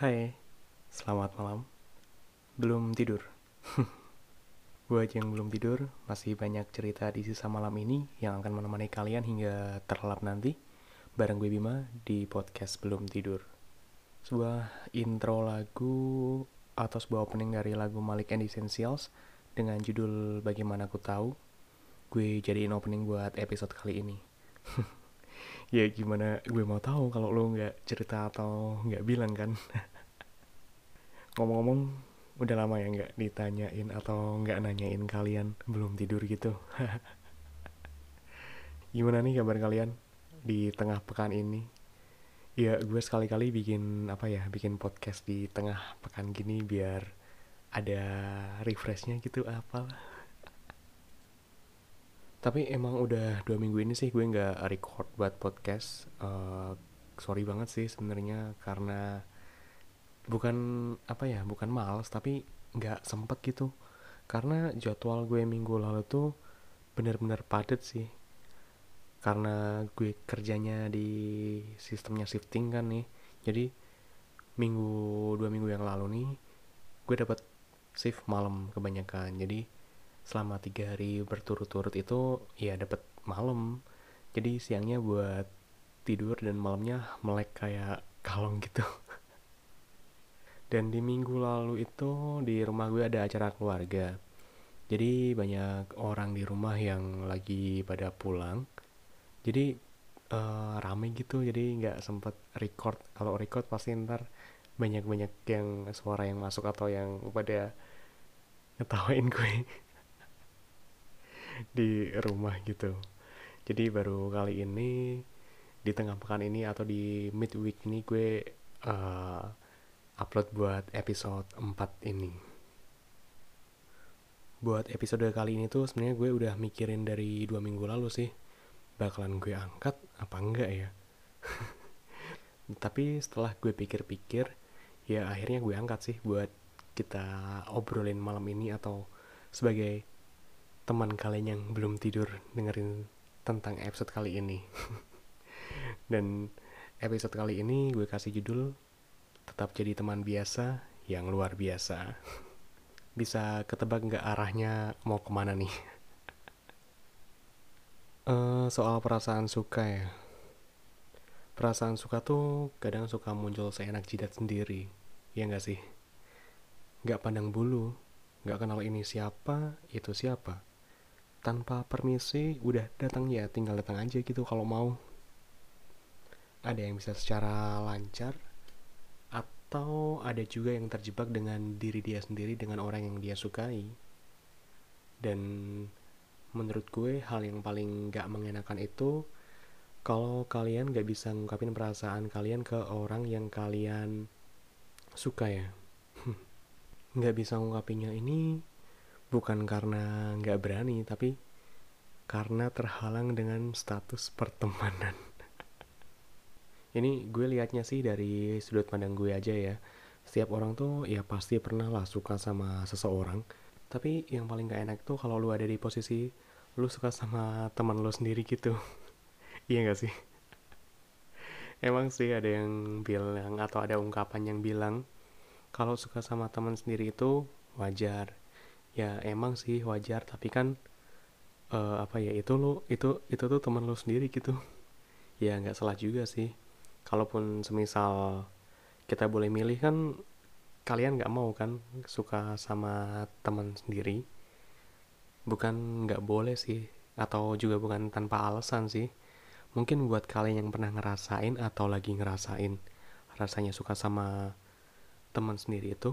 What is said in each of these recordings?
Hai, selamat malam. Belum tidur? Buat yang belum tidur, masih banyak cerita di sisa malam ini yang akan menemani kalian hingga terlelap nanti bareng gue Bima di podcast Belum Tidur. Sebuah intro lagu atau sebuah opening dari lagu Malik and Essentials dengan judul Bagaimana Ku Tahu. Gue jadiin opening buat episode kali ini. ya gimana gue mau tahu kalau lo nggak cerita atau nggak bilang kan ngomong-ngomong udah lama ya nggak ditanyain atau nggak nanyain kalian? Belum tidur gitu. Gimana nih kabar kalian di tengah pekan ini? Ya gue sekali-kali bikin apa ya bikin podcast di tengah pekan gini biar ada refreshnya gitu apalah. Tapi emang udah dua minggu ini sih gue nggak record buat podcast. Uh, sorry banget sih sebenarnya karena bukan apa ya bukan males tapi nggak sempet gitu. Karena jadwal gue minggu lalu tuh bener-bener padet sih. Karena gue kerjanya di sistemnya shifting kan nih. Jadi minggu dua minggu yang lalu nih gue dapat shift malam kebanyakan. Jadi selama tiga hari berturut-turut itu ya dapat malam. Jadi siangnya buat tidur dan malamnya melek kayak kalong gitu dan di minggu lalu itu di rumah gue ada acara keluarga. Jadi banyak orang di rumah yang lagi pada pulang. Jadi uh, rame gitu. Jadi nggak sempet record. Kalau record pasti ntar banyak-banyak yang suara yang masuk atau yang pada ngetawain gue di rumah gitu. Jadi baru kali ini di tengah pekan ini atau di midweek ini gue uh, upload buat episode 4 ini buat episode kali ini tuh sebenarnya gue udah mikirin dari dua minggu lalu sih bakalan gue angkat apa enggak ya tapi setelah gue pikir-pikir ya akhirnya gue angkat sih buat kita obrolin malam ini atau sebagai teman kalian yang belum tidur dengerin tentang episode kali ini. Dan episode kali ini gue kasih judul Tetap Jadi Teman Biasa yang Luar Biasa. Bisa ketebak nggak arahnya mau ke mana nih? uh, soal perasaan suka ya. Perasaan suka tuh kadang suka muncul seenak jidat sendiri. Ya nggak sih? Nggak pandang bulu, nggak kenal ini siapa, itu siapa tanpa permisi udah datang ya tinggal datang aja gitu kalau mau ada yang bisa secara lancar atau ada juga yang terjebak dengan diri dia sendiri dengan orang yang dia sukai? Dan menurut gue hal yang paling gak mengenakan itu kalau kalian gak bisa ngungkapin perasaan kalian ke orang yang kalian suka ya. Nggak bisa ngungkapinnya ini bukan karena nggak berani tapi karena terhalang dengan status pertemanan ini gue liatnya sih dari sudut pandang gue aja ya. Setiap orang tuh ya pasti pernah lah suka sama seseorang. Tapi yang paling gak enak tuh kalau lu ada di posisi lu suka sama teman lu sendiri gitu. Iya gak sih? Emang sih ada yang bilang atau ada ungkapan yang bilang kalau suka sama teman sendiri itu wajar. Ya emang sih wajar tapi kan uh, apa ya itu lo itu itu tuh teman lo sendiri gitu. Ya nggak salah juga sih kalaupun semisal kita boleh milih kan kalian nggak mau kan suka sama teman sendiri? Bukan nggak boleh sih atau juga bukan tanpa alasan sih. Mungkin buat kalian yang pernah ngerasain atau lagi ngerasain rasanya suka sama teman sendiri itu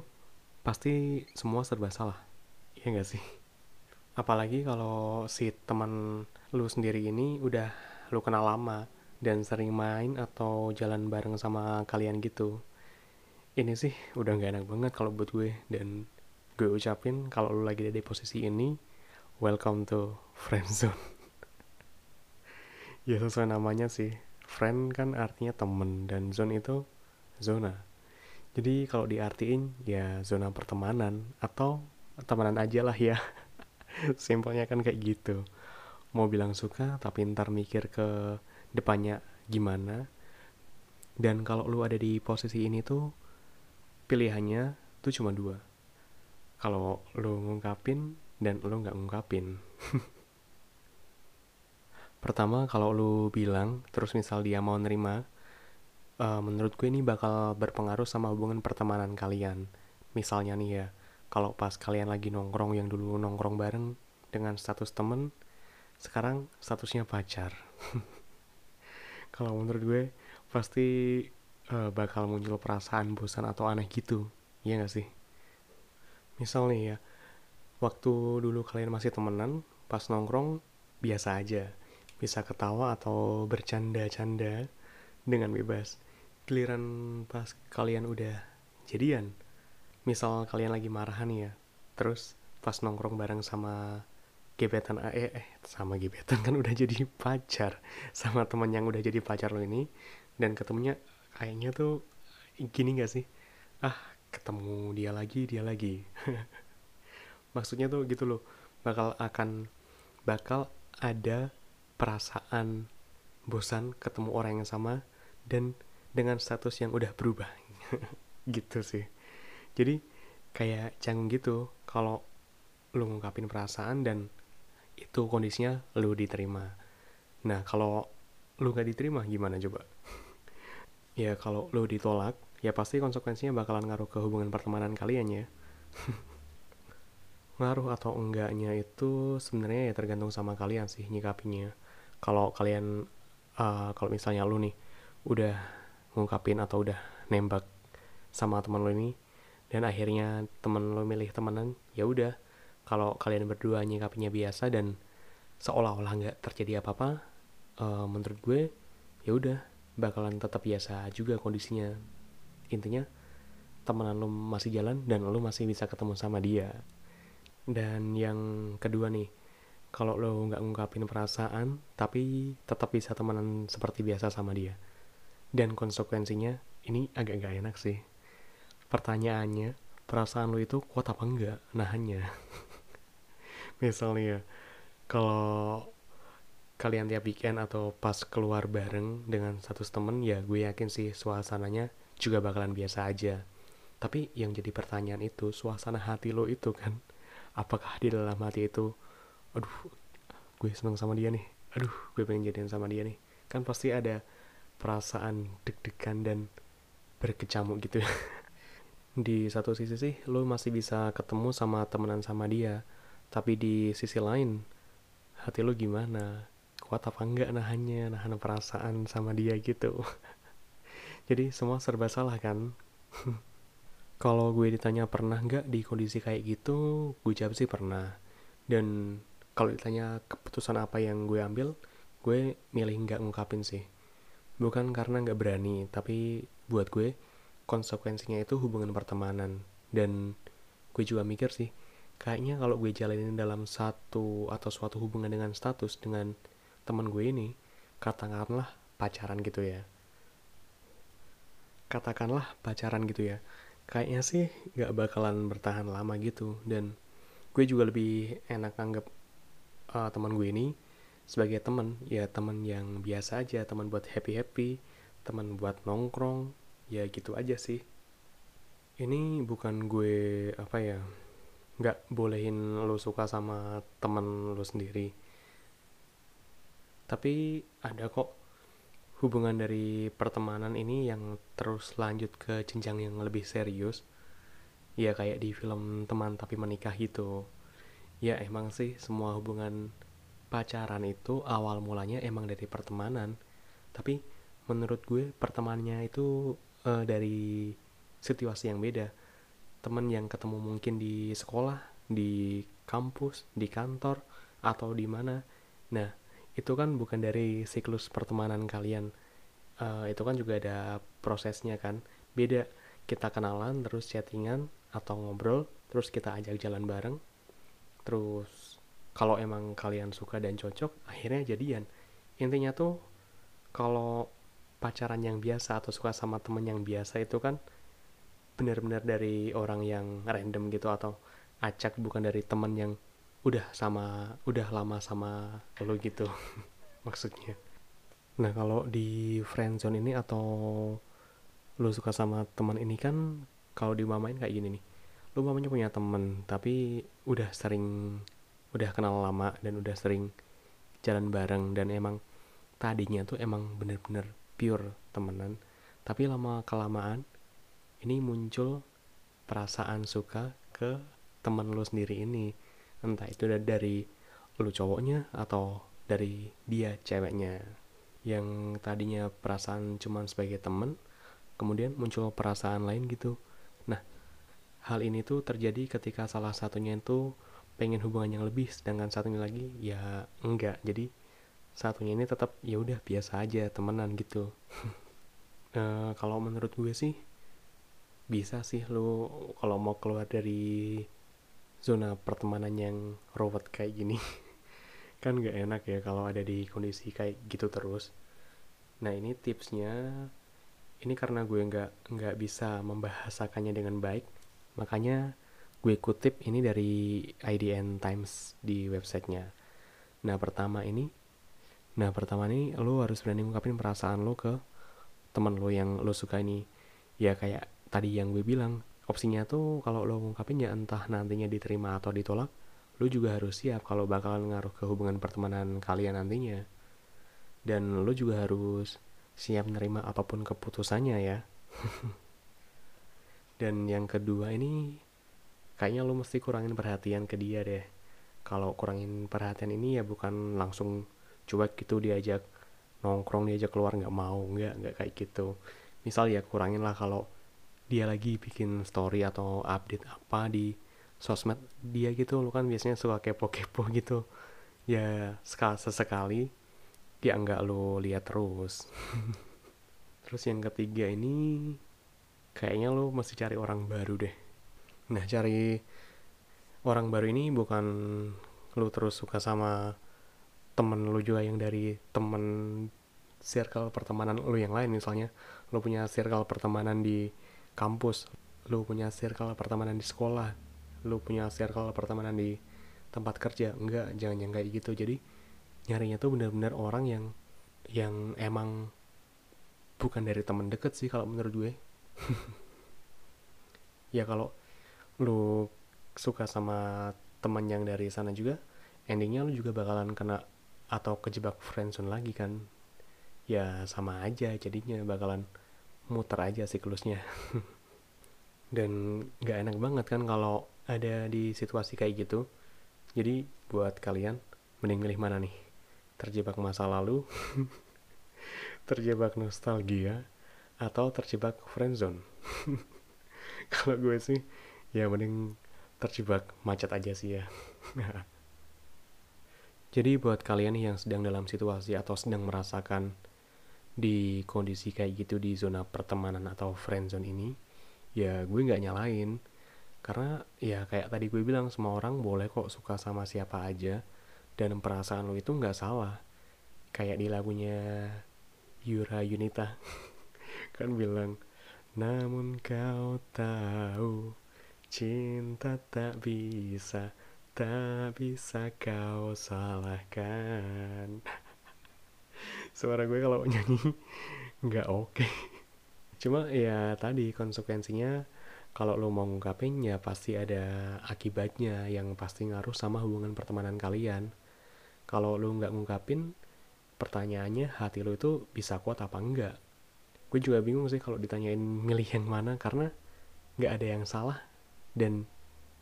pasti semua serba salah ya gak sih? Apalagi kalau si teman lu sendiri ini udah lu kenal lama dan sering main atau jalan bareng sama kalian gitu. Ini sih udah gak enak banget kalau buat gue dan gue ucapin kalau lu lagi ada di posisi ini welcome to friend zone. Ya sesuai namanya sih. Friend kan artinya temen dan zone itu zona. Jadi kalau diartiin ya zona pertemanan atau temenan aja lah ya. Simpelnya kan kayak gitu. Mau bilang suka tapi ntar mikir ke depannya gimana. Dan kalau lu ada di posisi ini tuh pilihannya tuh cuma dua. Kalau lo ngungkapin dan lo nggak ngungkapin. Pertama kalau lo bilang terus misal dia mau nerima uh, menurut gue ini bakal berpengaruh sama hubungan pertemanan kalian. Misalnya nih ya kalau pas kalian lagi nongkrong yang dulu nongkrong bareng dengan status temen sekarang statusnya pacar kalau menurut gue pasti uh, bakal muncul perasaan bosan atau aneh gitu. Iya gak sih? Misal nih ya waktu dulu kalian masih temenan pas nongkrong biasa aja. Bisa ketawa atau bercanda-canda dengan bebas. Giliran pas kalian udah jadian misal kalian lagi marahan ya terus pas nongkrong bareng sama gebetan eh, eh sama gebetan kan udah jadi pacar. Sama teman yang udah jadi pacar lo ini. Dan ketemunya kayaknya tuh gini gak sih? Ah ketemu dia lagi dia lagi. Maksudnya tuh gitu loh bakal akan bakal ada perasaan bosan ketemu orang yang sama dan dengan status yang udah berubah. Gitu sih. Jadi kayak canggung gitu. Kalau lu ngungkapin perasaan dan itu kondisinya lu diterima. Nah kalau lu gak diterima gimana coba? Ya kalau lu ditolak ya pasti konsekuensinya bakalan ngaruh ke hubungan pertemanan kalian ya. Ngaruh atau enggaknya itu sebenarnya ya tergantung sama kalian sih nyikapinya. Kalau kalian uh, kalau misalnya lu nih udah ngungkapin atau udah nembak sama teman lo ini dan akhirnya teman lo milih temenan ya udah kalau kalian berdua nyikapinya biasa dan seolah-olah nggak terjadi apa-apa uh, menurut gue ya udah bakalan tetap biasa juga kondisinya. Intinya temenan lo masih jalan dan lo masih bisa ketemu sama dia. Dan yang kedua nih kalau lo nggak ngungkapin perasaan tapi tetap bisa temenan seperti biasa sama dia. Dan konsekuensinya ini agak gak enak sih. Pertanyaannya perasaan lo itu kuat apa enggak nahannya misalnya ya, kalau kalian tiap weekend atau pas keluar bareng dengan satu temen ya gue yakin sih suasananya juga bakalan biasa aja. Tapi yang jadi pertanyaan itu suasana hati lo itu kan apakah di dalam hati itu aduh gue seneng sama dia nih aduh gue pengen jadian sama dia nih. Kan pasti ada perasaan deg-degan dan berkecamuk gitu di satu sisi sih lo masih bisa ketemu sama temenan sama dia tapi di sisi lain hati lo gimana? Kuat apa enggak nahannya nahan perasaan sama dia gitu? Jadi semua serba salah kan? Kalau gue ditanya pernah nggak di kondisi kayak gitu gue jawab sih pernah. Dan kalau ditanya keputusan apa yang gue ambil gue milih nggak ngungkapin sih. Bukan karena nggak berani tapi buat gue konsekuensinya itu hubungan pertemanan. Dan gue juga mikir sih kayaknya kalau gue jalanin dalam satu atau suatu hubungan dengan status dengan teman gue ini katakanlah pacaran gitu ya. Katakanlah pacaran gitu ya. Kayaknya sih nggak bakalan bertahan lama gitu. Dan gue juga lebih enak anggap uh, teman gue ini sebagai teman. Ya teman yang biasa aja teman buat happy happy teman buat nongkrong. Ya gitu aja sih. Ini bukan gue apa ya nggak bolehin lo suka sama teman lo sendiri. Tapi ada kok hubungan dari pertemanan ini yang terus lanjut ke jenjang yang lebih serius. Ya kayak di film teman tapi menikah gitu ya emang sih semua hubungan pacaran itu awal mulanya emang dari pertemanan. Tapi menurut gue pertemanannya itu uh, dari situasi yang beda teman yang ketemu mungkin di sekolah di kampus di kantor atau di mana. Nah itu kan bukan dari siklus pertemanan kalian. Uh, itu kan juga ada prosesnya kan. Beda kita kenalan terus chattingan atau ngobrol terus kita ajak jalan bareng. Terus kalau emang kalian suka dan cocok akhirnya jadian. Intinya tuh kalau pacaran yang biasa atau suka sama temen yang biasa itu kan benar-benar dari orang yang random gitu atau acak bukan dari temen yang udah sama udah lama sama lo gitu maksudnya. Nah kalau di friendzone ini atau lo suka sama teman ini kan kalau dimamain kayak gini nih. Lu mamanya punya temen tapi udah sering udah kenal lama dan udah sering jalan bareng dan emang tadinya tuh emang bener-bener pure temenan. Tapi lama kelamaan ini muncul perasaan suka ke teman lu sendiri ini. Entah itu dari lu cowoknya atau dari dia ceweknya. Yang tadinya perasaan cuman sebagai temen kemudian muncul perasaan lain gitu. Nah hal ini tuh terjadi ketika salah satunya itu pengen hubungan yang lebih sedangkan satunya lagi ya enggak. Jadi satunya ini tetap ya udah biasa aja temenan gitu. E, kalau menurut gue sih bisa sih lo kalau mau keluar dari zona pertemanan yang robot kayak gini kan gak enak ya kalau ada di kondisi kayak gitu terus. Nah ini tipsnya ini karena gue nggak nggak bisa membahasakannya dengan baik makanya gue kutip ini dari IDN Times di websitenya. Nah pertama ini nah pertama ini lo harus berani ngungkapin perasaan lo ke teman lo yang lo suka ini. Ya kayak tadi yang gue bilang opsinya tuh kalau lo ngungkapin ya entah nantinya diterima atau ditolak lo juga harus siap kalau bakalan ngaruh ke hubungan pertemanan kalian nantinya. Dan lo juga harus siap menerima apa pun keputusannya ya. Dan yang kedua ini kayaknya lo mesti kurangin perhatian ke dia deh. Kalau kurangin perhatian ini ya bukan langsung cuek gitu diajak nongkrong diajak keluar nggak mau nggak nggak kayak gitu. Misal ya kurangin lah kalau dia lagi bikin story atau update apa di sosmed dia gitu. Lo kan biasanya suka kepo-kepo gitu. Ya sekali sesekali ya nggak lo lihat terus. Terus yang ketiga ini kayaknya lo mesti cari orang baru deh. Nah, cari orang baru ini bukan lu terus suka sama temen lu juga yang dari temen circle pertemanan lu yang lain. Misalnya lu punya circle pertemanan di kampus. Lu punya circle pertemanan di sekolah lu punya circle pertemanan di tempat kerja. Enggak jangan yang kayak gitu. Jadi nyarinya tuh benar-benar orang yang yang emang bukan dari temen deket sih kalau menurut gue. Ya kalau lu suka sama teman yang dari sana juga endingnya lu juga bakalan kena atau kejebak friendzone lagi kan. Ya sama aja jadinya bakalan muter aja siklusnya. Dan gak enak banget kan kalau ada di situasi kayak gitu. Jadi buat kalian mending milih mana nih? Terjebak masa lalu terjebak nostalgia atau terjebak friendzone kalau gue sih ya mending terjebak macet aja sih ya. Jadi buat kalian yang sedang dalam situasi atau sedang merasakan di kondisi kayak gitu di zona pertemanan atau friendzone ini ya gue nggak nyalain karena ya kayak tadi gue bilang semua orang boleh kok suka sama siapa aja dan perasaan lo itu nggak salah kayak di lagunya Yura Yunita kan bilang namun kau tahu Cinta tak bisa, tak bisa kau salahkan. Suara gue kalau nyanyi nggak oke. Okay. Cuma ya tadi konsekuensinya kalau lo mau ngungkapin ya pasti ada akibatnya yang pasti ngaruh sama hubungan pertemanan kalian. Kalau lo nggak ngungkapin, pertanyaannya hati lo itu bisa kuat apa enggak. Gue juga bingung sih kalau ditanyain milih yang mana karena nggak ada yang salah dan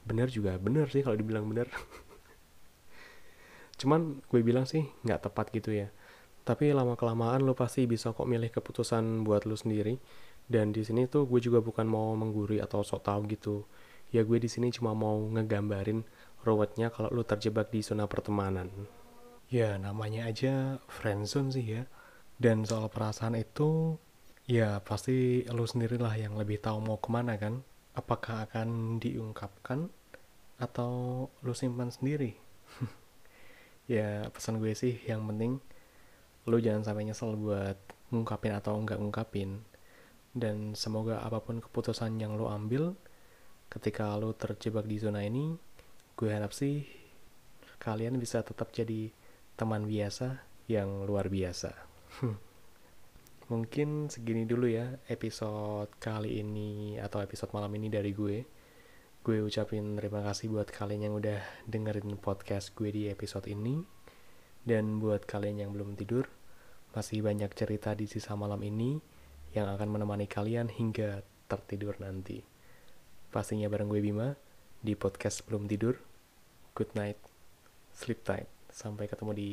benar juga benar sih kalau dibilang benar cuman gue bilang sih nggak tepat gitu ya tapi lama kelamaan lo pasti bisa kok milih keputusan buat lo sendiri. Dan di sini tuh gue juga bukan mau menggurui atau sok tahu gitu. Ya gue di sini cuma mau ngegambarin ruwetnya kalau lo terjebak di zona pertemanan. Ya namanya aja friendzone sih ya. Dan soal perasaan itu ya pasti lo sendirilah yang lebih tahu mau ke mana kan. Apakah akan diungkapkan atau lu simpan sendiri? Ya pesan gue sih yang penting lu jangan sampai nyesel buat ngungkapin atau nggak ngungkapin. Dan semoga apa pun keputusan yang lo ambil ketika lo terjebak di zona ini gue harap sih kalian bisa tetap jadi teman biasa yang luar biasa. Mungkin segini dulu ya episode kali ini atau episode malam ini dari gue. Gue ucapin terima kasih buat kalian yang udah dengerin podcast gue di episode ini. Dan buat kalian yang belum tidur masih banyak cerita di sisa malam ini yang akan menemani kalian hingga tertidur nanti. Pastinya bareng gue Bima di podcast belum tidur. Good night sleep tight. Sampai ketemu di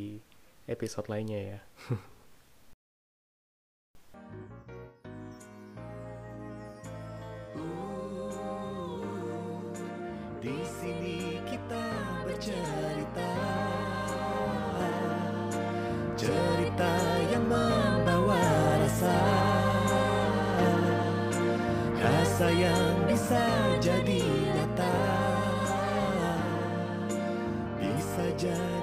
episode lainnya ya. Di sini kita bercerita Cerita yang membawa rasa. Rasa yang bisa jadi nyata. Bisa jadi